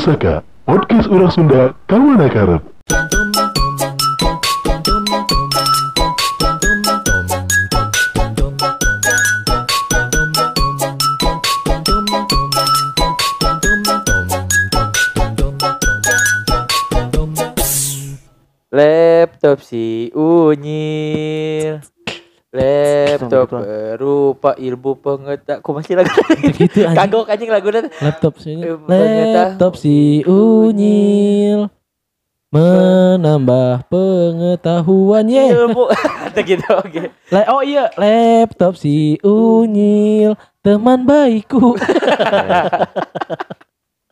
Pusaka, podcast orang Sunda, kawan karep. Laptop si Unyil Laptop berupa ilmu pengetahuan Kok masih lagu gitu anjing. Kagok anjing lagu nanti laptop si laptop si unyil. Menambah pengetahuan ye. Ilmu. Ada gitu oke. Oh iya laptop si unyil. Teman baikku.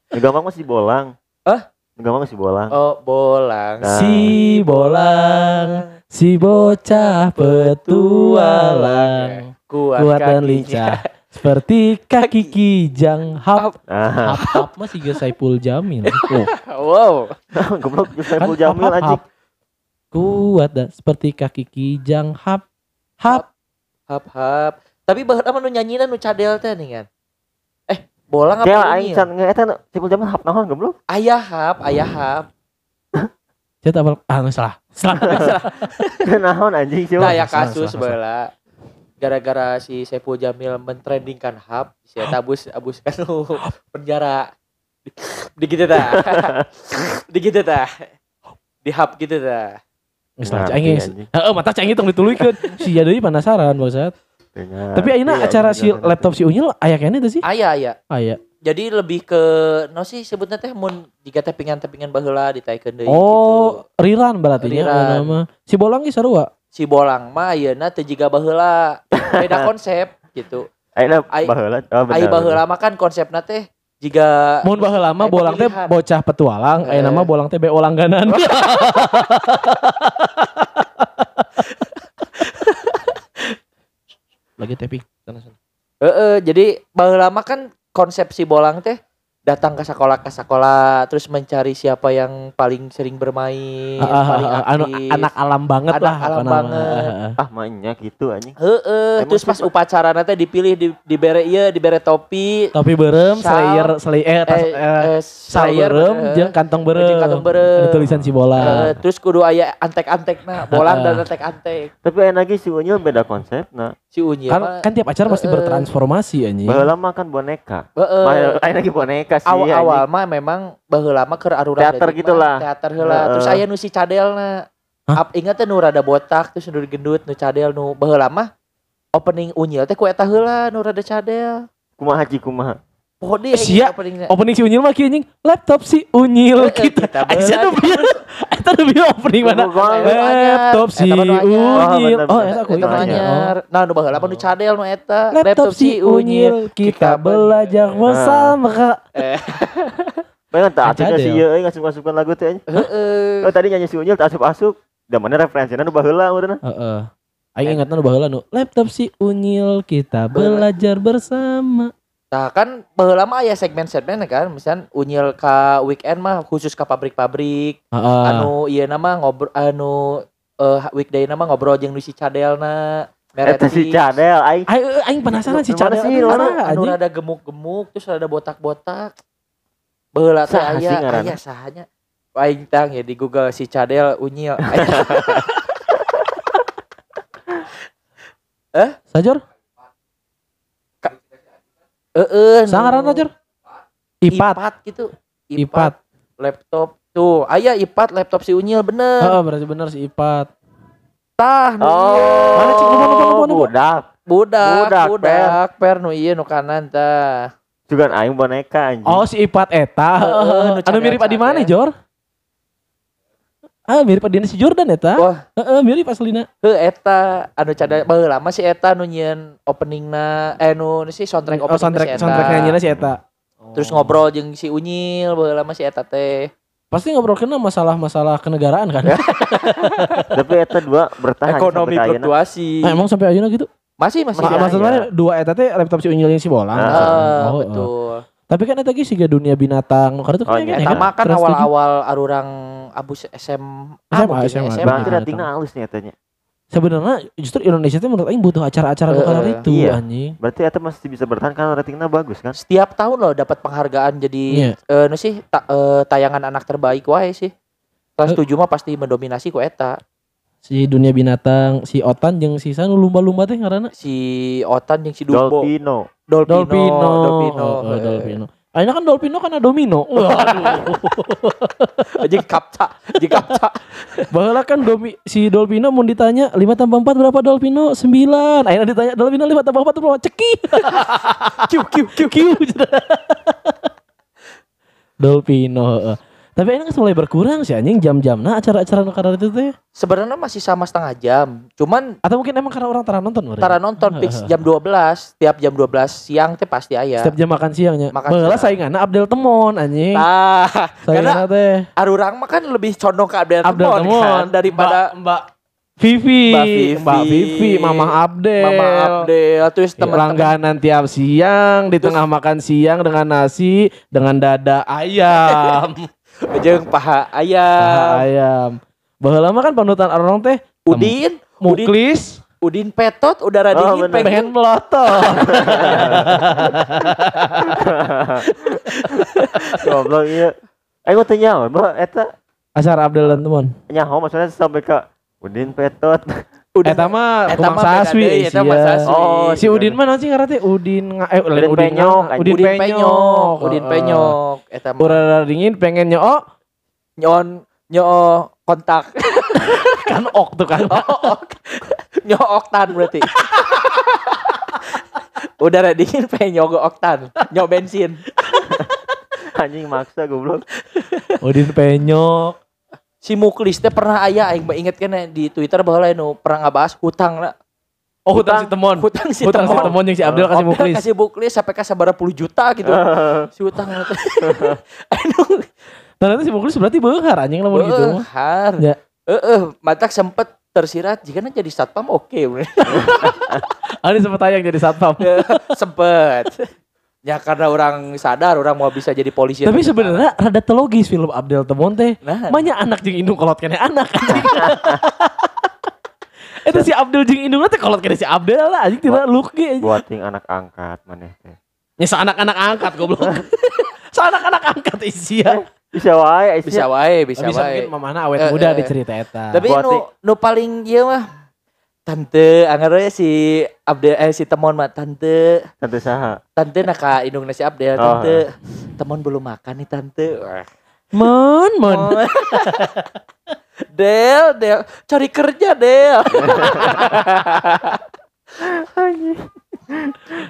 Gampang masih bolang. Hah? Gampang masih bolang. Oh bolang. Nah. si bolang si bocah petualang Kuat, kuat dan lincah seperti kaki kijang. Hap. Hap. Hap masih gak Saipul Jamil. Oh. Wow. Goblok bisa Kan Jamil anjing. hap. kuat dan seperti kaki kijang. Hap hap. Hap hap. Tapi bahkan apa nu nyanyi nu cadel teh nih kan Eh bolang apa aing Unyil can nge eta Sipul Jamil hap naon goblok. Ayah hap Ayah hap Saya tak ah nggak salah. Salah. Naon anjing sih. Nah ya salah, kasus salah, bala gara-gara si Saiful Jamil mentrendingkan hub si eta abus abus kan penjara. Di, gitu dah di gitu dah di hub gitu dah Nggak salah Ngerti, cengis anjing. Heeh, mata cengis tong dituluykeun. Si Jadoi penasaran bangsat. Tapi ayeuna Iya, acara si laptop si Unyil aya kene teh sih? ayah ayah Aya. Jadi lebih ke no sih sebutnya teh mun jika tepingan tepingan baheula ditaikeun deui Oh, gitu riran berarti nya Riran. nama. Si Bolang ge sarua. si bolang mah ayeuna teu jiga baheula beda konsep gitu Ayeuna baheula. Oh, bener, ai bener. baheula mah kan konsepna teh jiga Mun baheula mah Aya Bolang teh bocah petualang, Eh. nama Bolang teh BO langganan. Lagi tapping. Sana sana. Heeh, jadi baheula mah kan konsep si bolang teh datang ke sekolah ke sekolah terus mencari siapa yang paling sering bermain, ah, paling ah, anu aktif. anak alam banget Anak lah alam nama. banget. Ah, ah. Ah, mainnya gitu anjing. Heeh, terus pas upacara nanti dipilih di dibere ieu, dibere topi, Topi berem, Sal. slayer, slayer, eh, eh, eh, eh, slayer, berem, heeh. jeung kantong berem. Kantong berem. Ada tulisan si bola. Eh, terus kudu aya antek-antek nah, bolang Heeh. dan antek-antek. Tapi ayeuna lagi si Unyil beda konsep. Nah, Si Unyil kan, kan tiap acara pasti bertransformasi anjing. baheula mah kan boneka. heeh. Lagi boneka awal-awal anjing. mah memang baheula mah keur arurang Teater gitu lah. Teater heula. Heeh. Terus aya nu si cadelna. Ap ingat nu rada botak terus nu gendut nu cadel nu baheula mah opening unyil teh ku eta heula nu rada cadel. Kumaha haji kumaha. Podi Eh, sia. openingnya. Opening si Unyil mah kieu anjing. Laptop si Unyil Heeh, kita. Aisyah tuh biar Eta tuh biar opening mana? Laptop si. Unyil. Oh, eta aku anyar. Nah nu baheula nu cadel nu eta. Laptop si Unyil kita belajar bersama. Eh, Pengen tak Aca atunya si ieu euy ngasup-ngasupkan lagu teh anjing. Heeh. Oh tadi nyanyi si Unyil tak asup-asup. Da mana referensinya nu baheula urang. Heeh. Aing ingatna nu baheula nu laptop si Unyil kita belajar bersama. Nah kan mah aya segmen-segmen kan, misal unyil ka weekend mah khusus ka pabrik-pabrik. Heeh. anu iya nama ngobrol anu eh weekday nama ngobrol jeung si cadelna Eta si Cadel aing. Aing aing penasaran si Cadel sih, mana, anu rada gemuk-gemuk terus rada botak-botak. Baheula teh aya aya sahanya. Aing tang ya di Google si cadel unyil. Sajor? Heeh Sangaran Sajor? Ipat. ipat gitu Ipat. laptop tuh aya ipat laptop si unyil bener Heeh, berarti bener si Ipat. tah nu ieu. Mana, Cik? Numpang, numpang, numpang, Oh, budak. budak Budak, budak per nu ieu nu kanan tah Juga aing boneka anjing. Oh, si Ipat eta. Heeh, Heeh. nu Anu mirip Adi mana. Jor? Ah, mirip Adi si Jordan eta. Wah. Heeh, mirip aslina. Heuh eta anu cada baheula mah si eta nu nyieun openingna eh nu si soundtrack Oh, opening soundtrack si eta. soundtrack nyanyinya si eta. Terus ngobrol jeung si Unyil baheula mah si eta teh. Pasti ngobrol kena masalah-masalah kenegaraan kan. Tapi eta dua bertahan Ekonomi fluktuasi. Nah, emang sampai ayeuna gitu. Masih masih. Ma- maksudnya dua eta teh laptop si Unyil yang si Bolang. Ah, Heeh, Oh, oh. betul. Tapi kan eta ge siga dunia binatang. Nu kartu Oh, kan iya, ya Eta mah kan Trans tujuh. awal-awal arurang abus SM SMA, mungkin ya, SMA. SMA. Berarti Benar, ratingna halus nih etanya. sebenarnya justru Indonesia tuh menurut aing butuh acara-acara eh, itu iya. anjing. Berarti eta masih bisa bertahan karena ratingnya bagus kan? Setiap tahun loh dapat penghargaan jadi Iya. eh nu sih ta- eh, tayangan anak terbaik wae sih. Kelas Eh. 7 mah pasti mendominasi ku eta. Si dunia binatang, si Otan jeung si Sanu lumba-lumba teh ngaranna Si Otan jeung si Dumbo. Dolpino. Dolpino. Dolpino. Dolpino. Oh, oh, eh. Dolpino. Akhirnya kan Dolpino karena domino. Waduh. Jeung kapca, jeung kapca. Baheula kan Domi, si Dolpino mau ditanya 5 tambah 4 berapa Dolpino? 9. Akhirnya ditanya Dolpino 5 tambah 4 berapa? Ceki. kiu kiu kiu kiu. Dolpino. Tapi ini mulai berkurang sih anjing jam-jamna acara-acara nu itu teh. Sebenarnya masih sama setengah jam. Cuman Atau mungkin emang karena orang tara nonton meureun. tara nonton fix jam 12, tiap jam 12 siang teh pasti aya. Setiap jam makan siangnya. Makan Baheula sainganna Abdel Temon anjing. Nah, Sainganna karena teh arurang mah kan lebih condong ke Abdel, Abdel Temon, Temon kan daripada Mbak, Mbak Vivi, Mbak Vivi. Mbak Vivi, Mama Abdel. Mama Abdel terus teman-teman Langganan tiap siang di tengah makan siang dengan nasi dengan dada ayam. jeung paha Paha ayam. ayam. Baheula mah kan panutan orang teh Udin, Muklis Udin Petot udara Oh, dingin bener. pengen pengen melotot. Goblok iya. Aing teh nyaho, Mbak eta Acara Abdel dan Temon. nyaho maksudnya sampai ke Udin Petot. Udin Eta mah Eta Kumang Saswi eta mah sia. Saswi. Oh, Si Udin mah nanti ngaran teh Udin nga- eh Udin Penyok. Udin Penyok. Udin. Penyok eta mah Urara dingin pengen nyoo nyon nyo kontak. kan ok tuh kan. nyo oktan berarti. Udara dingin pengen nyogo oktan, nyo bensin. Anjing maksa goblok. Udin Penyok. Si Muklis teh pernah aya aing inget kan di Twitter bahwa lain pernah ngabahas hutang na. Oh hutang si Temon. Hutang si Hutang si Temon. Temon yang si Abdel kasih muklis. kasih Muklis sampai ke sabara puluh juta gitu. si hutang Nah nanti si muklis berarti beunghar anjing lamun gitu. mah. Behar. Ya. Heeh, matak sempet tersirat jika na jadi satpam oke. Ah ini sempat tayang jadi satpam. sempet. Ya karena orang sadar orang mau bisa jadi polisi. Tapi sebenarnya rada telogis film Abdel Temon teh. nah, Banyak anak jeung indung kolot kene anak. Itu si Abdel jeung indung teh kolot kene si Abdel lah anjing tidak look ge. Buat ting anak angkat maneh teh. Ya anak-anak angkat goblok. anak-anak angkat isia. Bisa wae bisa wae, bisa, Bisa wae. mungkin mamana awet Eh, muda eh, di cerita eta. Tapi nu nu paling ieu mah tante anggar we si Abdel eh si Temon mah tante Tante saha. tante nak ka indungna si Abdel Oh. tante Temon belum makan nih tante Wah. Mon, mon. Oh. Del, Del, cari kerja Del.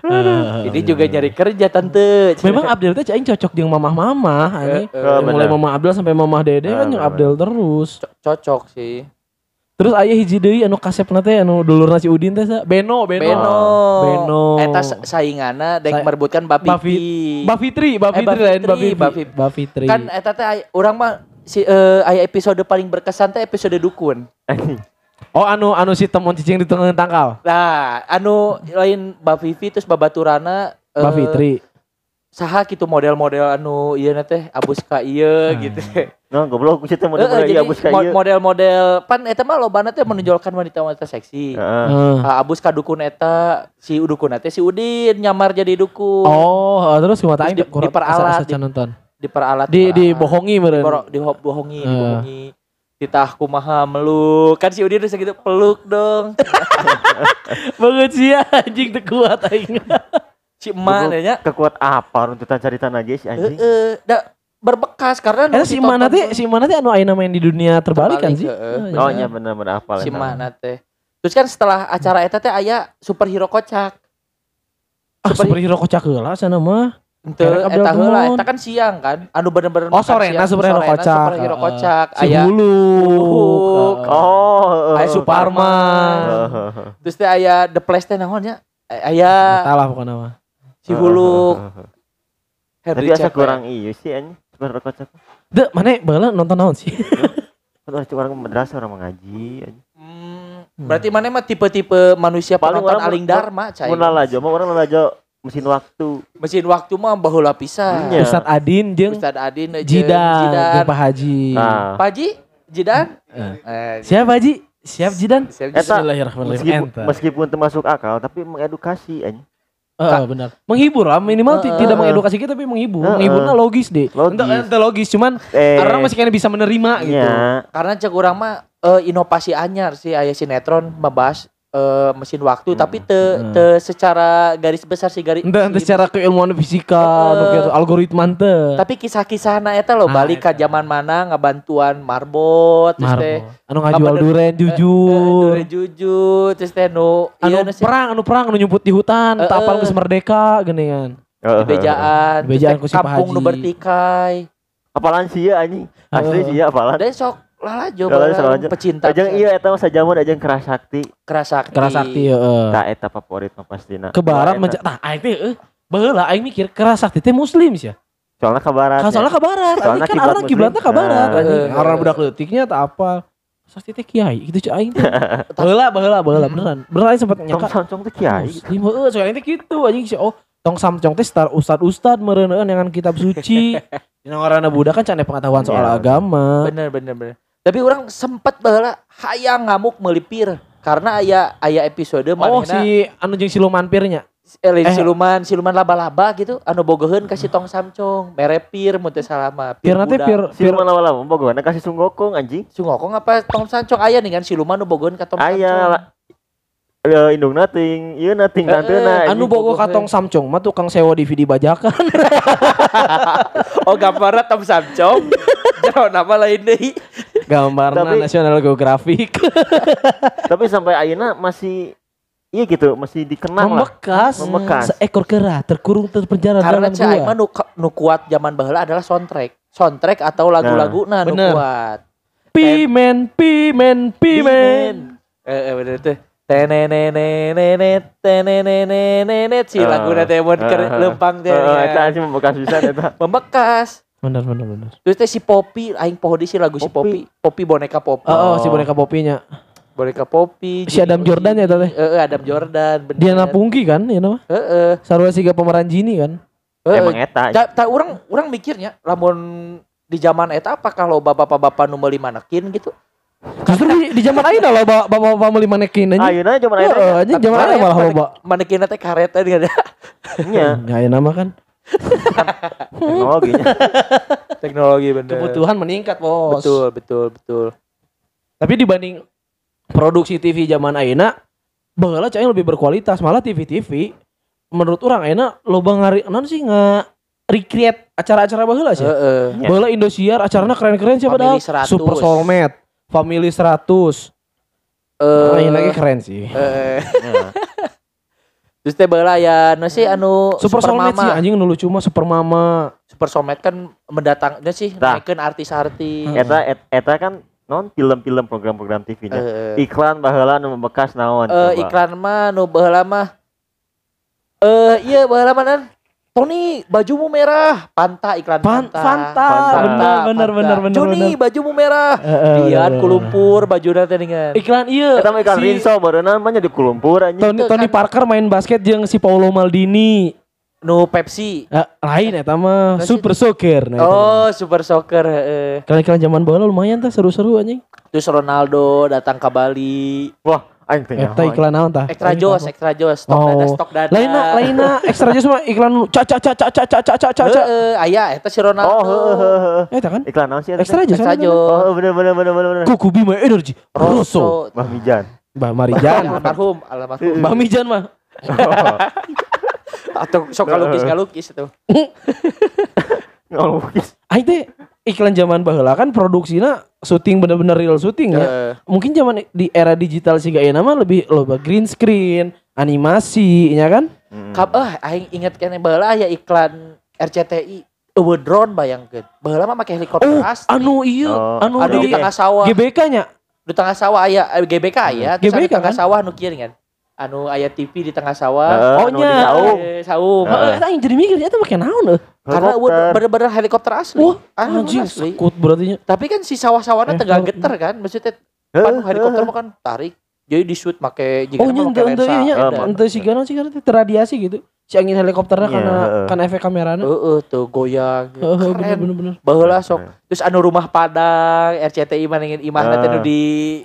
Eh, Ini juga nyari kerja tante. Memang Abdel teh aing cocok jeung mamah-mamah. Eh, eh, Oh, Mulai mamah Abdel sampai mamah Dede kan Ah, yang bener. Abdel terus. co- cocok sih. Terus aya hiji deui anu kasepna teh anu dulurna si Udin teh sa. Beno, Beno. Beno. Beno. Eta sa- saingana dek Sa- merebutkan Bapi. Mbak Mbak Fitri, Mbak Eh, lain Mbak Fitri, Fitri. Mbak Fitri. Mbak Fitri. Kan eta teh urang mah si eh, aya episode paling berkesan teh episode dukun. Oh anu anu si temon cicing di tengah tangkal. Nah, anu lain Mbak Vivi terus Babaturana eh, Mbak Fitri. saha gitu model-model anu ieu na teh abus ka ieu Hmm. gitu. Nah, goblok ku teh model jadi ieu abus ka mo- ieu. model-model pan eta mah lobana teh menonjolkan wanita-wanita seksi. Heeh. Heeh. Ah, abus ka dukun eta si dukun teh si Udin nyamar jadi dukun. Oh, eh, terus Terus aing di- kurang diperalat, di- nonton. Diperalat Di dibohongi meureun. Diboro- dibohongi, Eh. dibohongi. Ditah kumaha meluk. Kan si Udin terus gitu peluk dong. Banget sih ya, anjing teu kuat aing. si emak nya. Kekuat apa runtutan cerita lagi si anjing. Heeh, da berbekas karena Eta si mana teh si mana teh anu ayeuna main di dunia terbalik kan sih? heeh. Ah, Oh iya. nya bener-bener apa si mana teh. Terus kan setelah acara eta teh aya superhero kocak. Ah, superhero kocak heula sana mah. Ente eta heula eta kan siang kan. Anu bener-bener Oh, makan sorena siang. superhero Sorena kocak. Superhero Heeh. kocak. Si Aya Huluk. Oh, Aya. Heeh. terus teh aya The Place teh naon nya? Aya Salah pokoknya mah. si Huluk. Henry Tapi asa kurang iya sih anjing. Sebenarnya kocak. Dek, mana baheula nonton naon sih? Kan orang orang madrasah orang mengaji anjing. Hmm, berarti mana mah tipe-tipe manusia Paling penonton orang aling dharma cai. Mun lalajo mah orang lalajo mesin waktu. Mesin waktu mah baheula pisan. Iya. Ustad Adin jeung Ustaz Adin jeung Jidan, Jidan. jeung Pak Haji. Nah, Pak Haji? Jidan? Eh. Eh, Siapa Haji? Siap Jidan. Siap, Eta, Bismillahirrahmanirrahim. Meskipun, meskipun termasuk akal tapi mengedukasi anjing. Eh, benar. Menghibur lah minimal ti- Eh, tidak eh, mengedukasi kita tapi menghibur. Eh, Menghibur eh. logis deh. Logis. Ente, ente logis cuman Eh, orang masih kayaknya bisa menerima gitu. Nya. Karena cek urang mah eh, inovasi anyar sih aya sinetron membahas eh, mesin waktu Hmm. tapi te, Hmm. te secara garis besar sih garis si- secara keilmuan fisika, anu gitu, algoritma ente. tapi kisah-kisah na eta lo Ah, balik ke eta. zaman mana ngabantuan marbot terus teh Marmo. Anu ngajual duren eh, jujur. dure jujur terus teh nu anu ieu nu sih, perang, anu perang, anu nyumput di hutan, Eh, tapal geus merdeka gini kan. Heeh. bejaan Bejaan ku kampung nu bertikai Apalan sih ya anjing? Asli sih ya apalan. ada sok lalajo Lalajo, pecinta Ajang iya eta mah sajaman ajang kerasakti. kerasakti Kerasakti heeh. Tah eta favorit mah pastina. Ke barat Eta. mencak tah aing teh eh baheula aing mikir kerasakti teh muslim sih ya. Soalnya ke barat. Kan ya. soalnya ke barat, Soalnya kan orang kiblatnya ke barat Nah. Eh, Orang budak leutiknya tak apa. Sakti teh kiai gitu cuy aing teh. Baheula baheula baheula beneran. Beneran aing sempat Tong nyangka sancong teh kiai. Muslim heeh soalnya teh gitu anjing sih oh tong samcong teh star ustad ustad meureuneun dengan kitab suci. Dina ngaranna budak kan can pengetahuan soal Iya. agama. bener bener bener tapi orang sempet baheula hayang ngamuk melipir karena aya aya episode Oh manehna si anu jeung siluman pirnya. eh, eh. siluman siluman laba-laba gitu anu bogoheun kasih tong samcong merepir salah mah Pir nanti pir Si pir mana lama bogohana kasih sunggokong anjing. sungokong apa tong samcong aya nih kan siluman nu bogoheun ka tong samcong Aya Ya indung nating, iya nating Eh, tantena. anu anjing. bogo katong samcong mah tukang sewa DVD bajakan. oh gambarnya tong samcong jauh nama lain deui Gambarna Tapi- National Geographic. Tapi sampai ayeuna masih iya gitu, masih dikenang lah. Membekas. Membekas. Seekor kera terkurung terpenjara karena dalam gua. nu, nu kuat zaman baheula adalah soundtrack soundtrack atau lagu-lagu nah, nu bener. kuat Pimen, pimen, pimen. Eh, eh bener tuh. Tenenenenenet, tenenenenenet si Ah. lagu teh mun keur Ah. lempang teh. Eta ya. sih membekas eta. Membekas. Bener, bener, bener. Terus teh si Poppy, aing poho si lagu si Poppy. Poppy boneka Poppy. Oh, oh, si boneka popinya. Boneka Poppy. Si Adam Jordan ya teh. Heeh, Adam Jordan. bener. Dia napungki kan, ya nama. Heeh. Sarua siga pemeran Jini kan. Heeh. Emang eta. Ta, ta urang urang mikirnya lamun di zaman eta apakah lo bapak-bapak nu meuli manekin gitu? Justru di, di zaman ayeuna lah bapak-bapak meuli manekin anjing. Ayeuna zaman Heeh, ayeuna. anjing zaman ayeuna malah loba. Manekin teh karet teh ada Nya, Ya ayeuna mah kan teknologinya. teknologi bener. kebutuhan meningkat, Bos. Betul, betul, betul. Tapi dibanding produksi TV zaman ayeuna, baheula cai lebih berkualitas, malah TV-TV menurut orang ayeuna loba ngari non sih nge recreate acara-acara baheula sih. Heeh. Ya. Baheula Indosiar acaranya keren-keren siapa dah? Family 100. Super Soulmate, Family 100. Eh, ini lagi keren sih. Ya. terus teh ya nu sih anu Super, Soulmate sih Mama. anjing nu lucu mah Super Mama. Super Soulmate kan mendatang dia sih naikeun artis-artis. Eta et- eta kan non film-film program-program TV-nya. Eh, Iklan baheula nu membekas naon eh, coba. iklan mah nu baheula mah eh iya baheula mah Tony bajumu merah Panta iklan Pan Panta Fanta, Fanta. bener bener Fanta. bener bener Joni bener. bajumu merah bener, kulumpur baju nanti dengan Iklan iya. Eta mah iklan si Rinso bareuna mah jadi kulumpur anjing. Tony, Itu Tony kan- Parker main basket jeung si Paulo Maldini. nu Pepsi Eh, lain eta mah Nah, si- Super Soccer. Nah, oh Super Soccer heeh. Iklan-iklan zaman bola lumayan tah seru-seru anjing. terus Ronaldo datang ke Bali Wah, aing teh Eta iklan naon tah? Extra Jos? Extra Jos stok Oh. dada stok dada Lainna lainna ekstra jos mah iklan ca ca ca ca ca ca ca ca ca. Heeh, aya eta si Ronaldo Oh, heeh heeh heeh. Eta kan? Iklan naon sih? Ekstra jos. Extra? Jos Oh, bener bener bener bener bener. Kuku Bima Energy. Rosso. Mbah Mijan. Mbah Marijan. almarhum almarhum Mbah Mijan mah. atau sok ngalukis ngalukis itu Ngalukis. Aing teh iklan zaman baheula kan produksinya syuting bener-bener real syuting ya. Heeh. Mungkin zaman di era digital sih ayeuna mah lebih loba green screen, animasi, ya kan? Hmm. Kap eh aing inget kene baheula aya iklan RCTI eueuh drone bayangkeun. Baheula mah make helikopter Oh, asli. anu iya, Oh, anu Anu di tengah sawah. GBK nya. Di tengah sawah aya eh, GBK aya, terus GBK anu di tengah kan? sawah nu kieu kan. Anu aya TV di tengah sawah. Heeh, Oh, nya. di saung. Eh, saung. Heeh. Heeh, eta aing jadi mikir eta make naon eueuh. Karena bener-bener helikopter asli. Wah, Anu Anjing asli. sekut berarti. Tapi kan si sawah-sawahnya Eh, tegang kalau- geter kan, maksudnya Heeh, pan helikopter mah kan tarik. Jadi di shoot make jika Oh nya ente ente iya ente sigana sigana teh terradiasi gitu. si angin helikopternya Iya, karena kan efek kameranya. Heeh tuh goyang. Heeh, bener Keren. bener bener. Baheula sok. Terus anu rumah Padang, RCTI mana ingin imah Ah. nanti nu di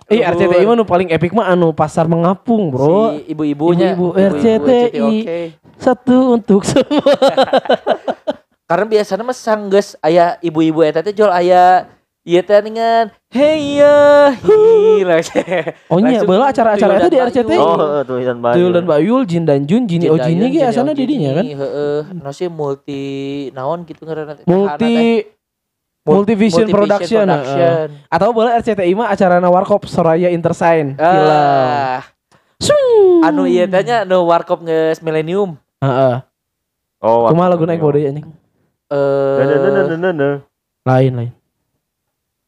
Eh RCTI mah nu paling epic mah anu pasar mengapung, Bro. si ibu-ibunya Ibu-ibu RCTI. oke. Satu untuk semua. Karena biasanya mah sanggeus aya ibu-ibu eta teh jual aya ieu teh ningan hey ya hi Oh nya Langsung baheula acara-acara itu di dan RCTI. Oh, heeh, tuh Isan Bayu. Tuyul dan Bayul, Jin dan Jun, Jini Oh Jini ge asana di dinya kan. Heeh, nasi multi naon gitu ngaranna teh. Multi Multivision Production, Production. atau boleh RCTI mah acara Warkop Soraya Intersign film. Ah, Swing. anu ieu teh nya anu warkop geus millennium. Heeh. Oh, Kumaha lagu naik bode anjing. Eh Lain lain.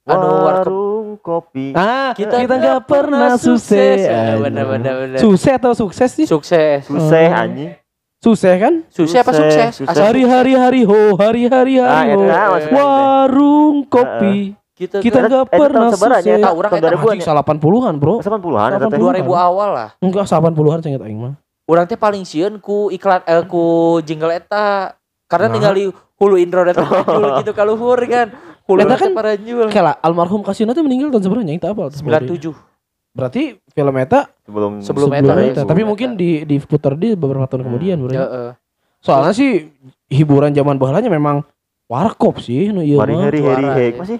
anu Warung kopi. Ah, Kita kita nggak pernah sukses. Ya, bener bener bener. Sukses atau sukses sih? Sukses. Susah Oh. anjing. Sukses kan? Sukses apa Sukses, sukses? sukses. Hari-hari hari ho, hari-hari Ah, hari ho. Warung kopi. kita Kita Eta- nggak pernah tahun seberapa sukses. Tahu orang Tahun eta 2000-an Anjing ya? 80-an, Bro. 80-an eta teh. 2000 awal lah. Enggak 80-an cenget aing mah. Urang teh paling sieun ku iklan eh, ku jingle eta. Karena Nah. ningali hulu intro eta jul gitu ka luhur kan. Hulu Eta eta kan para jul. Kayak almarhum Kasino tuh meninggal tahun seberapa nya? Kita apa? 97. Berarti film eta Sebelum Sebelum sebelum Eta, sebelum Tapi Eta. mungkin di diputar di beberapa tahun Hmm. kemudian. Heeh. Soalnya sih hiburan zaman bahalanya memang warkop sih nu ieu Hari mah. hari hari hek ya. masih.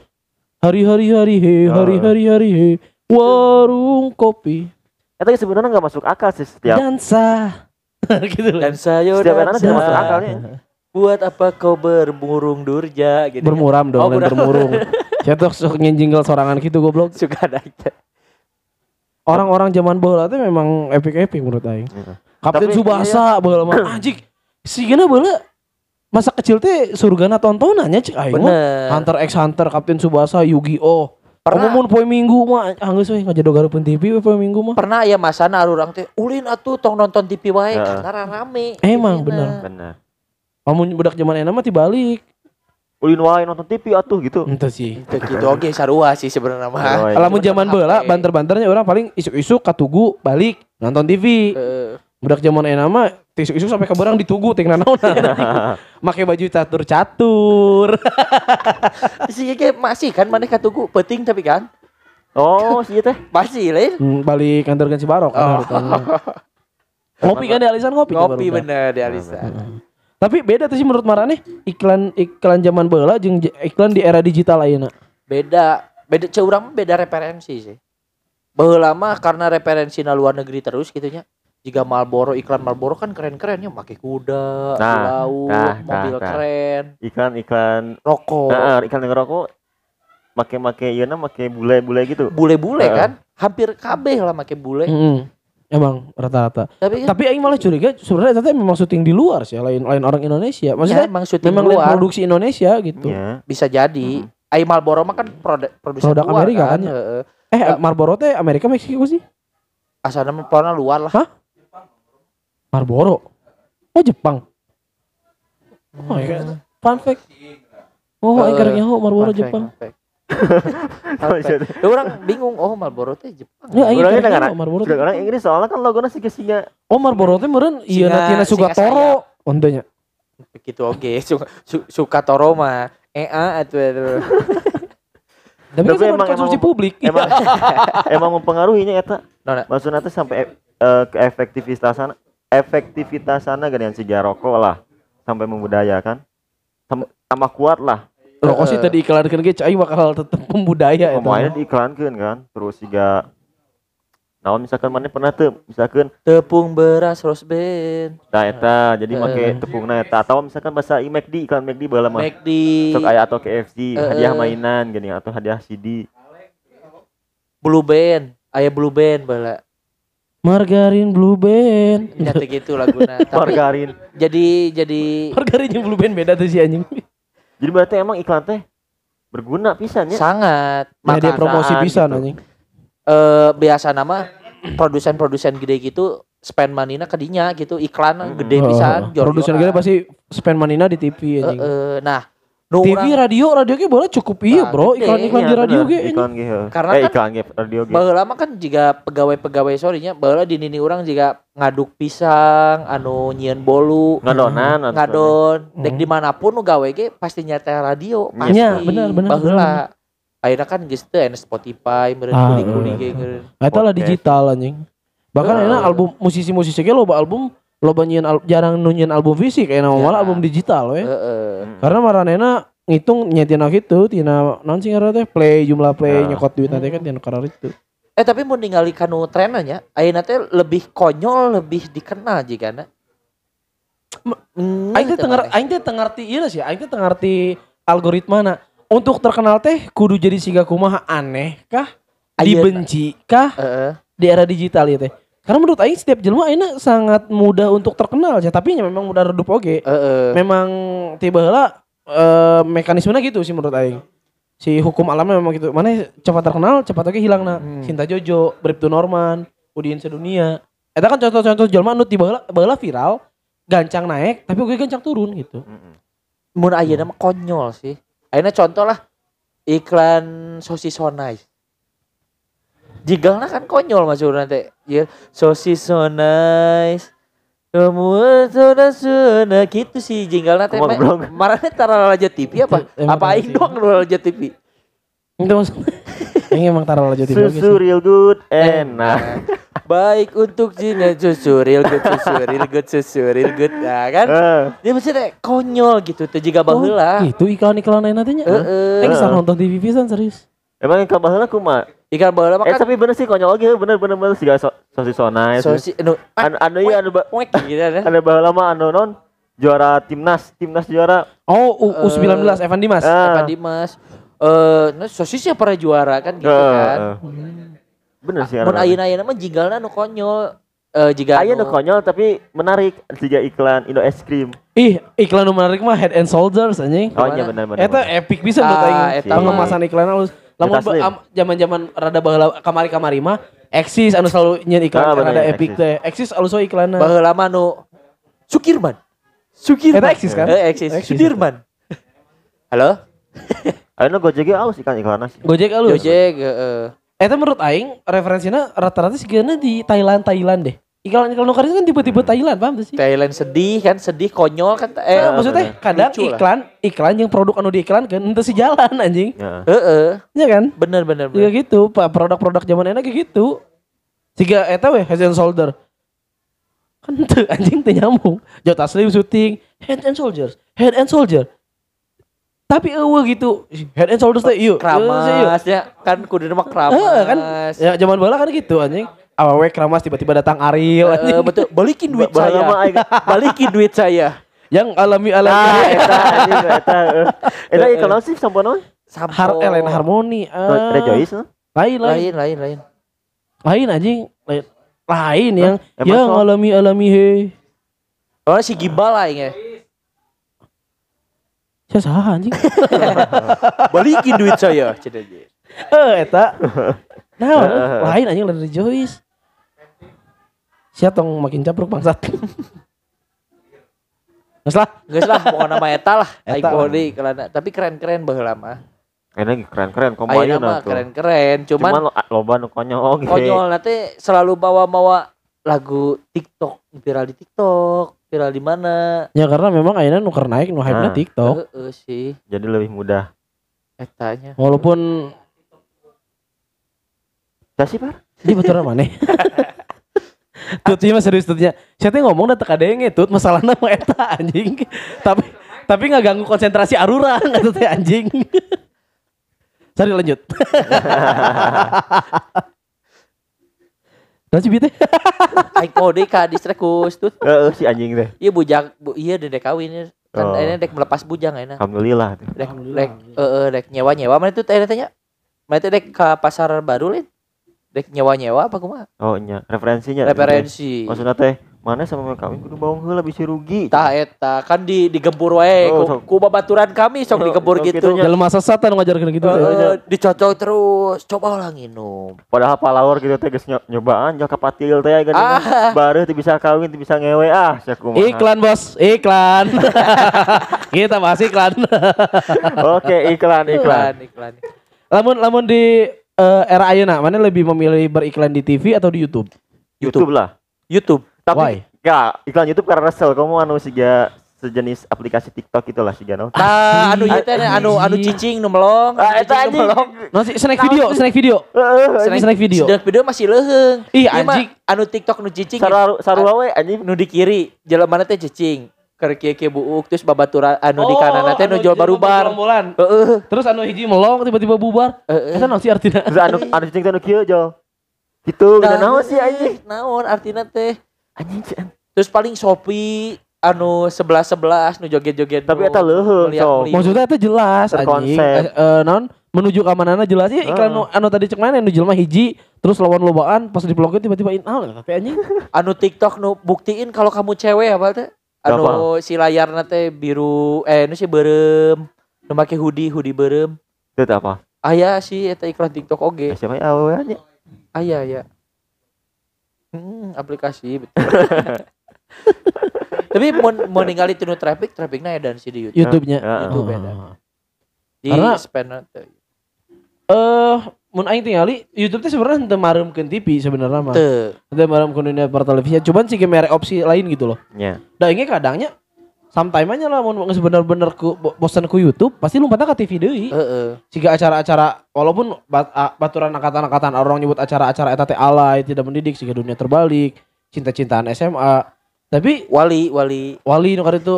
Hari-hari hari he, Oh. hari-hari hari he. Warung kopi Eta sebenarnya nggak masuk akal sih setiap dansa. gitu loh. Dan saya setiap anak tidak dansa. masuk akalnya. Buat apa kau berburung durja gitu. kan. Bermuram dong Oh, dan bener. bermurung. Saya tuh sok jingle sorangan gitu goblok. Suka ada aja. Orang-orang zaman baheula teh memang epic-epic menurut aing. Iya. Kapten Tapi- Subasa baheula mah anjing. Sigana baheula masa kecil teh surgana tontonannya cek aing mah. Bener. Hunter x Hunter, Kapten Subasa, Yu-Gi-Oh. Pernah. Mun poe Minggu mah anggeus we ngajodogareupun TV we poe Minggu mah. Pernah ya masana urang teh ulin atuh tong nonton TV wae Heeh. karena rame. Emang, Isina. bener. Kamu budak zaman enak mah tibalik. Ulin wae nonton TV atuh gitu. Ente sih. Itu gitu oke sarua sih sebenarnya mah. Iya. Cuman zaman HP. baheula banter-banternya orang paling isuk-isuk katugu balik nonton TV. Heeh. Budak zaman enak mah isuk-isuk sampai ke barang ditugu ting nanaon. Make baju catur-catur. sih kayak masih kan mana katugu penting tapi kan oh, sih teh. masih lain Hmm, balik kantor kan Cibarok kan Oh. harutannya. Ngopi kan di alisan ngopi. ngopi bener di Alisa Tapi beda tuh sih menurut Marane iklan iklan zaman baheula jeung j- iklan di era digital ayeuna. beda beda urang mah beda referensi sih baheula mah karena referensi na luar negeri terus gitunya jika Marlboro iklan Marlboro kan keren-keren ya pakai kuda, Nah, laut, nah, mobil nah, nah. keren, Iklan-iklan rokok, Heeh, iklan ngerokok make-make ieu na make bule-bule gitu. bule-bule Heeh. kan, hampir kabeh lah make bule. Heeh. Emang rata-rata. Tapi kan Tapi aing malah curiga sebenarnya ternyata memang syuting di luar sih, lain lain orang Indonesia. ya, Maksudnya emang syuting memang luar produksi Indonesia gitu. Iya. bisa jadi. Ai Marlboro mah kan produk produsen Produk luar Amerika kan. kan, ya? heeh. Eh Ya. Marlboro teh Amerika Meksiko sih? Asalnya pokoknya luar lah. Marlboro. Oh Jepang. Oh iya. Fun fact. Oh, Eh, aing nyaho Marlboro Jepang. fun fact. Fact. Ya, orang bingung oh Marlboro teh Jepang. Ya Orangnya karek dengar. nyaho Marlboro. Orang Inggris soalnya kan logonya singa-singa. Oh Marlboro teh meureun ieu Singa- natina singa Sugatoro. Ontenya. Begitu oke. Su- su- suka toro mah. Ea atuh atuh. Tapi, Tapi kan emang- konsumsi emang- publik. Emang emang mempengaruhinya eta. Nona. Maksudnya teh sampai eh, ke efektivitasan efektivitasanna gedean si rokok lah sampai membudayakan. Tambah kuat lah. Rokok sih tadi iklankeun ge cai bakal tetep pembudaya eta. Pemainnya diiklankeun kan. Terus siga Nah, misalkan mana pernah tuh, misalkan Tepung beras rose band. nah eta jadi Eh. make tepungna eta atau misalkan bahasa i McD iklan McD baheula mah. McD. Sok aya atau KFC, Eh, hadiah mainan gini atau hadiah CD. Blue band. Aya blue band bala. Margarin Blue Band. Nyata gitu laguna. Tapi Margarin. jadi jadi Margarin jeung Blue Band beda tuh si anjing. Jadi berarti emang iklan teh berguna pisan ya. sangat Nah, dia Makanya, promosi pisan gitu. anjing. eh biasa nama produsen-produsen gede gitu spend money-na ke dinya gitu iklan Mm-mm. gede pisan Oh, Produsen gede pasti spend money di TV anjing. eh, nah TV radio radio ge boleh cukup iya Nah, bro gede. iklan iklan Iya, di radio ge ini. iklan ge heuh. Karena eh kan- iklan ge radio ge Baheula mah kan jika pegawai-pegawai sorry nya baheula di nini urang jika ngaduk pisang anu nyieun bolu ngadonan atau- ngadon dek Hmm. di mana pun nu gawe ge pasti nyata radio Iya, pasti bener, bener, baheula akhirnya kan geus teu aya Spotify meureun Ah, kuli-kuli eh. ge. Eta lah digital anjing. Bahkan Ah. enak album musisi-musisi ge loba album loba nyieun al- jarang nu nyieun album fisik kayak nama Ya. malah album digital we. Heeh. Mm. Karena maranena ngitung nyetina gitu tina naon sih teh play jumlah play Ya. nyokot duit nanti kan tina karar itu. Eh tapi mau ningali kanu trennya nya ayeuna teh lebih konyol lebih dikenal jigana. Aing teh tengar aing teh teu ngarti ieu sih, aing teh teu ngarti algoritmana. Untuk terkenal teh kudu jadi siga kumaha aneh kah? Dibenci kah di era digital ya teh? Karena menurut aing setiap jelema ayeuna sangat mudah untuk terkenal ya, tapi nya memang mudah redup oge. Heeh. Memang tiba heula eh, mekanismenya gitu sih menurut aing. Si hukum alamnya memang gitu. Mana cepat terkenal, cepat oge hilang nah. Hmm. Cinta Jojo, Bribtu Norman, Udin Sedunia. Eta kan contoh-contoh jelema nu tiba baheula viral, gancang naik tapi oge gancang turun gitu. Mm-mm. Mun ayeuna mah konyol sih. Ayeuna contoh lah iklan sosis Jigalna kan konyol maksudnya teh. Ya, sosis so nice. Kamu sudah sudah gitu sih jinggalna teh. Marane tara aja TV apa? Apa aing TV. doang nu aja TV? Itu maksudnya. Ini emang taruh aja tiba susu real good enak Baik untuk Cina susu real good susu real good susu real good nah kan. Eh, Dia maksudnya konyol gitu tuh jika baheula. Itu iklan-iklan lain nantinya. Heeh. Aing sareng nonton TV pisan serius. emang yang kabaheula kumaha Ikan baheula mah eh kan tapi bener sih konyol oge bener bener bener sih so, sosis sonai sosis anu anu anu iya anu gitu kan. anu baheula mah anu non juara timnas timnas juara Oh, U- U19 Evan Dimas. Ah. Evan Dimas. Eh, nah sosisnya pernah juara kan gitu Eh, kan. eh. bener sih Mun anu- ayeuna-ayeuna mah jigalna nu konyol. Eh jiga Aya anu- nu konyol tapi menarik tiga iklan Indo es krim. Ih, iklan nu menarik mah Head and Shoulders anjing. Oh iya benar benar. Eta epic bisa menurut Ah, aing. eta Pengemasan iklan halus. Lamun zaman-zaman rada baheula kamari-kamari mah Eksis anu selalu nyen iklan Ah, kan bener, ada ya, epic teh. Eksis alus we iklanna. baheula mah nu Sukirman. Sukirman. Eta Eksis kan? Eh, Eksis. Eksis. Sudirman. Halo? Ayeuna Gojek aus iklan iklanna sih. Gojek alus. Gojek, heeh. Eta menurut aing referensinya rata-rata sigana di Thailand Thailand deh. Iklan-iklan nukar itu kan tipe-tipe Thailand, paham tuh sih? Thailand sedih kan, sedih konyol kan eh Eh, maksudnya bener. kadang Lucu lah. iklan iklan yang produk anu diiklankan itu si jalan anjing. Heeh. heeh. Ya kan? Bener bener Juga bener. gitu, Pak. Produk-produk zaman enak kayak gitu. Siga eta we Head and Shoulder. Kan teu anjing teu nyambung. Jota Slim syuting Head and Soldiers, Head and Soldier. Tapi eueuh gitu. Head and Shoulders teh ieu. Keramas ya kan kudu mah keramas. Heeh kan. Ya zaman bola kan gitu anjing. Awewe keramas tiba-tiba datang Ariel Eh, anjing. betul. Balikin duit Ba- saya. Balikin duit saya. Yang alami alami. Ah, eta eta. eh. Eta iklan naon sih sampono? Sampo. Har Ellen Harmoni. ah. Rejoice no? Lain lain. Lain lain lain. Lain anjing. Lain. Lain yang Emang yang so? alami alami he. Oh si Gimbal lah ya. Saya saha anjing. Balikin duit saya. Aja. Eh eta. Nah, lain anjing lain Rejoice. Siapa tong makin capruk bangsat. Geus lah. Geus lah pokoknya nama eta lah. Eta. Deui kelana. Tapi keren-keren baheula mah. Enak keren-keren kombanya mah tuh. keren-keren. Cuman Cuman lo- loba nu konyol oge. konyol nanti selalu bawa-bawa lagu TikTok viral di TikTok viral di mana Ya karena memang akhirnya nuker naik nu hype-na Nah. TikTok. Heeh sih Jadi lebih mudah. etanya Walaupun Ya sih, Par. di betul mana? Tutnya mah serius tutnya. Saya teh ngomong dah teka denge tut masalahnya mah eta anjing. tapi tapi nggak ganggu konsentrasi arurang eta teh anjing. Sorry lanjut. Dan si teh. aing deui ka distrek ku Stut. Heeh si anjing teh. Iya bujang bu, iya dedek kawin ya. kan Oh. ini dek melepas bujang enak Alhamdulillah tuh. dek dek eh eh, dek nyewa nyewa mana itu tanya tanya mana itu dek ke pasar baru lin dek nyewa nyewa apa kumaha Oh iya, referensinya. referensi Maksudnya teh mana sama kawin kudu bawang heula bisa rugi Tah eta kan di digempur wae Oh, ku, sok. ku babaturan kami sok Oh, digempur oh, gitu. gitunya. Jalan masa satan ngajarkan gitu. Heeh, dicocok terus. Coba lah nginum. padahal palawar gitu teh geus nyo- nyobaan jauh kapatil teh gini Ah. baru teu bisa kawin teu bisa ngewe ah sia kumaha. Iklan bos, iklan. Kita bahas iklan. oke iklan iklan iklan. lamun lamun di eh, era ayeuna mana lebih memilih beriklan di TV atau di YouTube? YouTube lah YouTube. tapi Why? ya iklan YouTube karena resel kamu anu siga sejenis aplikasi TikTok itulah siga naon Tah anu ieu teh anu anu cicing nu melong. ah cicing eta anjing melong. Nanti snack video, snack video. Heeh, Snack, snack video. Snack video masih leuheung. Ih, anjing. anu TikTok nu cicing. saru sarua we anjing nu di kiri jalan mana teh cicing. Keur kieu buuk terus babaturan anu di Oh, kanan teh nu anu jual barubar. Heeh. Terus anu hiji melong tiba-tiba bubar. Heeh. Eta naon sih artinya? terus anu anu cicing teh anu kieu jol gitu Nah, naon sih anjing Naon artina teh? anjing. Terus paling Shopee anu sebelas sebelas nu joget-joget tapi nu eta leuheung meliak- so. Maksudnya itu jelas anjing. Terkonsep. Eh, eh, non menuju ke mana jelas ya iklan nu anu tadi cek mana nu jelema hiji terus lawan lobaan pas diplokin tiba-tiba in out tapi anjing. anu TikTok nu buktiin kalau kamu cewek apa teh? Anu si layarna teh biru eh nu si berem nu make hoodie hoodie berem. itu teh apa Aya sih eta iklan TikTok Eh, oge. siapa ya awewe nya Aya ya. Hmm, aplikasi betul. Tapi mau mau ningali tinu traffic, trafficnya dan si di YouTube. YouTube-nya. Itu Oh. beda. Di Karena- spend. Eh, mun aing tingali YouTube teh sebenarnya henteu maremkeun TV sebenarnya mah. Teu. Henteu maremkeun dunia pertelevisian, cuman sih mere opsi lain gitu loh. nya Da inge kadangnya sometime aja lah mun geus bener-bener ku bo- bosan ku YouTube, pasti lompatna ka TV deui. Heeh. Jika acara-acara walaupun bat, a- baturan angkatan-angkatan orang nyebut acara-acara eta teh alay, tidak mendidik sehingga dunia terbalik, cinta-cintaan SMA. Tapi Wali, wali. wali nu itu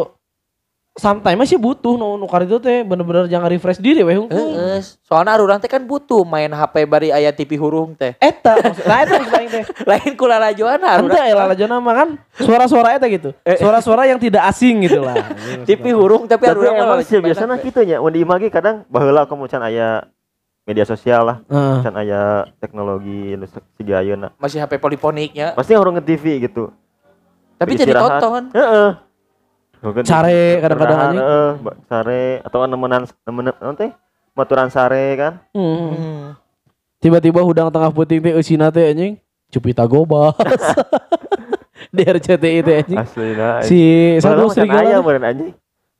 sometimes masih butuh nu nu itu teh bener-bener jangan refresh diri weh hungkul. Heeh. Soalnya urang teh kan butuh main HP bari aya TV hurung teh. Eta maksud nah eta maksud aing teh. Lain kula lajoana Ente ya lah jana mah kan suara-suara eta gitu. Suara-suara yang tidak asing gitu lah. TV hurung tapi urang emang mah sih biasanya gitu nya mun di imagi kadang baheula kamu can aya media sosial lah Heeh. can aya teknologi siga ayeuna masih HP poliponiknya. pasti orang nge TV gitu Tapi jadi tonton. heeh Mungkin Care kadang-kadang anjing. heeh, sare atau nemenan nemenan naon teh maturan sare kan Hmm. Hmm. Tiba-tiba hudang tengah puting teh eusina teh anjing. Cupita Gobas. Di RCTI teh anjing. aslina Si satu aya serigala. meureun anjing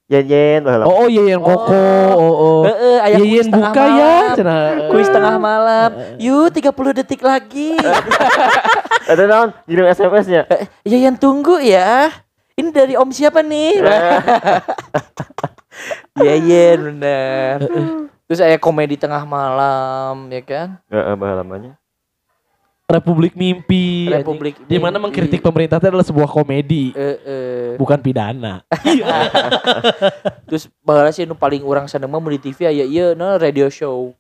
yen yen baheula Oh, oh Yeyen Koko. Oh, oh. Heeh, aya kuis Yeyen tengah buka ya. malam. Cenah. Kuis tengah malam. Yuk 30 detik lagi. ada naon ngirim SMS nya Ya yang tunggu ya. Ini dari om siapa nih? Iya iya bener. Terus saya komedi tengah malam ya kan? heeh nya Republik Mimpi. Republik Di mana mengkritik pemerintah itu adalah sebuah komedi, Eh, eh. bukan pidana. Terus bahala sih nu paling orang seneng mah mun di TV aya ieu nah radio show.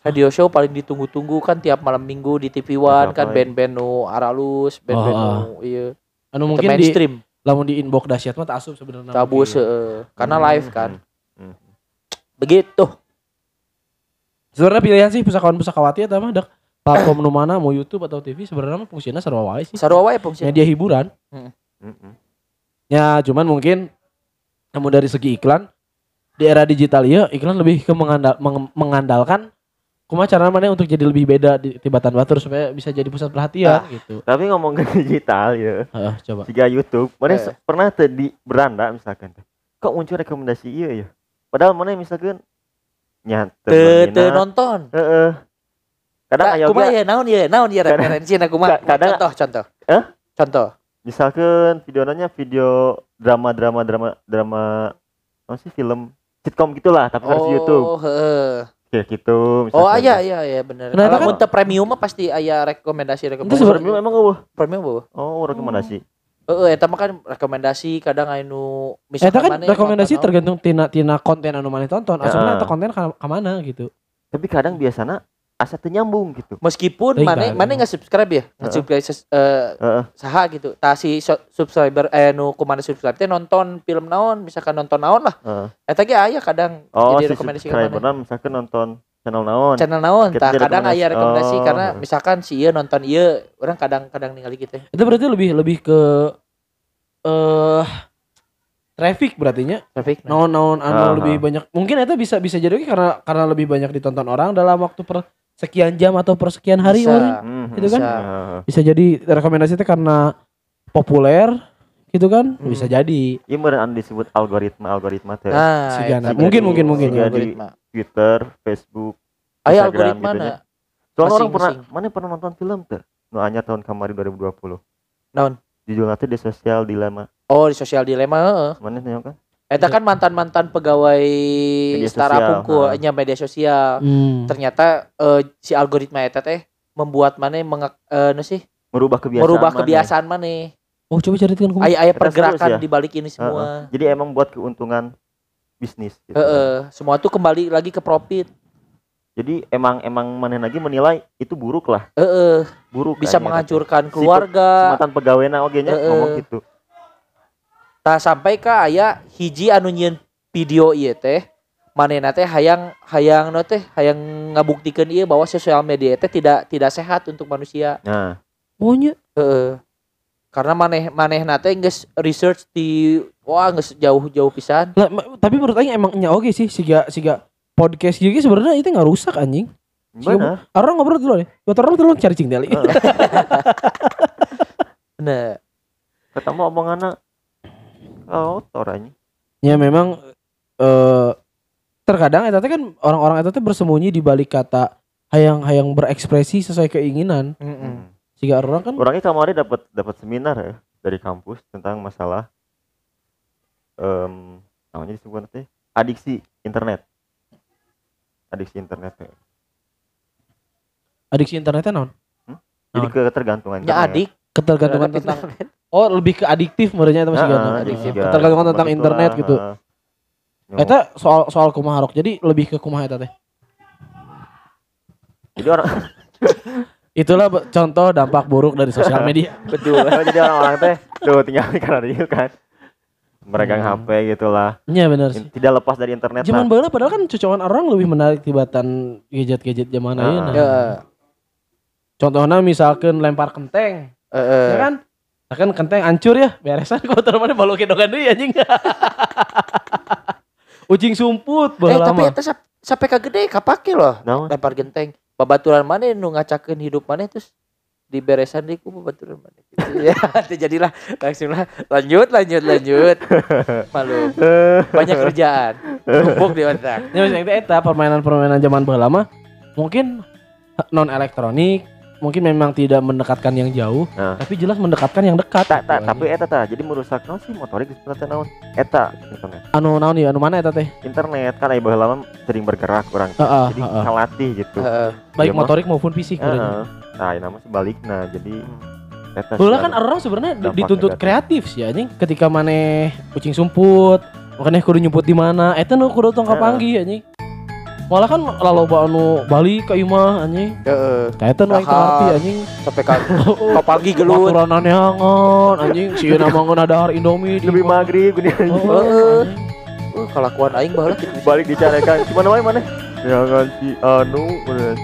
Radio show paling ditunggu-tunggu kan tiap malam minggu di TV One kan Apa ya? band-band nu Aralus, band-band Oh. nu ieu Anu mungkin mungkin di mainstream. Lamun di inbox dahsyat mah tak asup sebenarnya. Tabus mungkin. heeh. Karena Hmm, live kan. hmm, hmm. Begitu. Sebenarnya pilihan sih pusakawan pusakawati eta mah dak platform nu mana mau YouTube atau TV sebenarnya mah fungsinya sarua wae sih. Sarua wae fungsi. Media hiburan. Heeh. Ya, cuman mungkin namun dari segi iklan di era digital ya iklan lebih ke mengandal, meng- mengandalkan kumaha cara mana untuk jadi lebih beda di tibatan batur supaya bisa jadi pusat perhatian gitu. tapi ngomong ke digital ya Heeh, coba. jika YouTube mana Eh. pernah teh di beranda misalkan kok muncul rekomendasi iya ya padahal mana misalkan nyata Teu teu nonton. heeh kadang aya kumaha oge ya naon ya naon ya referensi na kumaha ka- kadang- contoh contoh Eh? contoh misalkan videonya video drama drama drama drama apa sih film sitcom gitulah tapi versi YouTube oh heeh kayak gitu oh iya iya iya bener. Nah, kalau kan- mun teu premium mah pasti aya rekomendasi itu rekomendasi. sebenarnya emang eueuh premium beuh oh rekomendasi. Heeh eta mah kan rekomendasi kadang anu Eta misalkan kan maneh rekomendasi tergantung tina tina konten anu mana tonton. Asupna Heeh. eta konten ka mana gitu. tapi kadang biasanya asa teu nyambung gitu meskipun Teuing maneh kan. maneh nggak subscribe ya nggak subscribe ses- eh, Heeh. saha gitu tah si so- subscriber eh nu kumaha subscribe teh nonton film naon misalkan nonton naon lah Heeh. eta ge aya kadang oh jadi si rekomendasi subscriber misalkan nonton channel naon channel naon tah kadang rekomendasi. aya rekomendasi Oh. karena misalkan si ieu nonton ieu orang kadang-kadang ningali gitu Itu berarti lebih lebih ke eh traffic berarti nya. traffic Naon naon anu lebih banyak. Mungkin itu bisa bisa jadi oke karena karena lebih banyak ditonton orang dalam waktu per sekian jam atau per sekian hari Bisa. orang. Hmm, Itu kan? Bisa. Heeh. Bisa jadi rekomendasi itu karena populer gitu kan? Hmm. Bisa jadi. Anu disebut algoritma algoritma teh nah Sigana. Mungkin, mungkin, mungkin, ya. algoritma Twitter Facebook ayo Instagram algoritma gitu nya. Soalnya orang pernah mana pernah nonton film teh nu anyar tahun kemarin 2020 Naon? judulnya teh The Social Dilemma oh di sosial dilema heeh mana nih kan Eta kan mantan-mantan pegawai setara sosial, pungku ha. nya media sosial. Hmm. Ternyata eh, si algoritma eta teh membuat mana mengak eh nu sih merubah kebiasaan merubah kebiasaan mana. Oh coba carikan kumaha. Aya aya Eta pergerakan ya? di balik ini semua. jadi emang buat keuntungan bisnis gitu. Heeh, semua tuh kembali lagi ke profit. jadi emang emang mana lagi menilai itu buruk lah Heeh, buruk bisa kan, ya, menghancurkan Si keluarga. mantan pegawainya oge nya Heeh. ngomong gitu Tah sampai ka aya hiji anu nyieun video ieu teh manehna teh hayang hayang no teh hayang ngabuktikeun ieu bahwa sosial media teh tidak tidak sehat untuk manusia. nah Oh nya. Heeh. Karena maneh manehna teh geus research di wah geus jauh-jauh pisan. Lah, ma- tapi menurut aing emang nya oke sih siga siga podcast gitu sebenarnya itu nggak rusak anjing. benar Orang ngobrol dulu nih. Buat orang dulu cari cing. Nah, ketemu omonganna kotor anjing ya memang eh terkadang eta teh kan orang-orang eta teh bersembunyi di balik kata hayang-hayang berekspresi sesuai keinginan. heeh. Hmm. Orang kan orangnya kemarin dapat dapat seminar ya dari kampus tentang masalah em namanya disebut teh adiksi internet adiksi internet ya. adiksi internetnya non. jadi Naon? ketergantungan internet. adik Ketergantungan tentang internet. Oh lebih ke adiktif menurutnya itu masih adiksi. juga. Ketergantungan tentang Begitulah, internet gitu. Eta soal soal kumaha rok. Jadi lebih ke kumaha eta teh. jadi orang Itulah contoh dampak buruk dari sosial media. Betul. jadi orang-orang teh tuh tinggal di karena dia kan meregang Hmm. HP gitulah Iya benar sih. tidak lepas dari internet Zaman baheula padahal kan cucokan orang lebih menarik tibatan gadget-gadget zaman ayeuna. Ya, Contohnya misalkan lempar kenteng, heeh. ya kan? Nah kan kenteng hancur ya, beresan kok mana baloke dogan deui anjing. Ucing sumput Eh baheula tapi eta sampai ka gede kapake loh Naon? lempar genteng. Babaturan mana nu ngacakeun hidup mana terus diberesan deh ku babaturan mana. ya, teu jadilah langsung lah lanjut lanjut lanjut. Malu. Banyak kerjaan. Numpuk di otak. Ya misalnya eta permainan-permainan zaman baheula mah mungkin non elektronik, mungkin memang tidak mendekatkan yang jauh, Nah. tapi jelas mendekatkan yang dekat. tak tak Gitu, tapi eta ta jadi merusak naon sih motorik sebenarnya naon eta internet anu naon ya, anu mana eta teh? internet kan ieu lama sering bergerak orang Heeh, jadi heeh. kalatih gitu Heeh. Baik mah. motorik maupun fisik sebenarnya. nah ini nama sebaliknya jadi eta sih Bola kan orang sebenarnya dituntut negatif. kreatif sih anjing. Ketika maneh kucing sumput, makanya kudu nyumput di mana. Eta nu kudu tong kapanggih anjing. Malah kan laloba anu balik ke imah anjing. Heeh. Kayak eta nu aing anjing. Sampai ka pagi gelut. Maturanan neangan anjing. Sieun amangeun dahar Indomie di lebih imah. maghrib gini Heeh. anjing. Uh, kelakuan aing baheula kitu. balik dicarekan gimana wae mana jangan si anu bener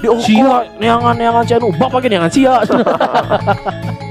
Di Sia neangan neangan si anu bapak ge neangan sia.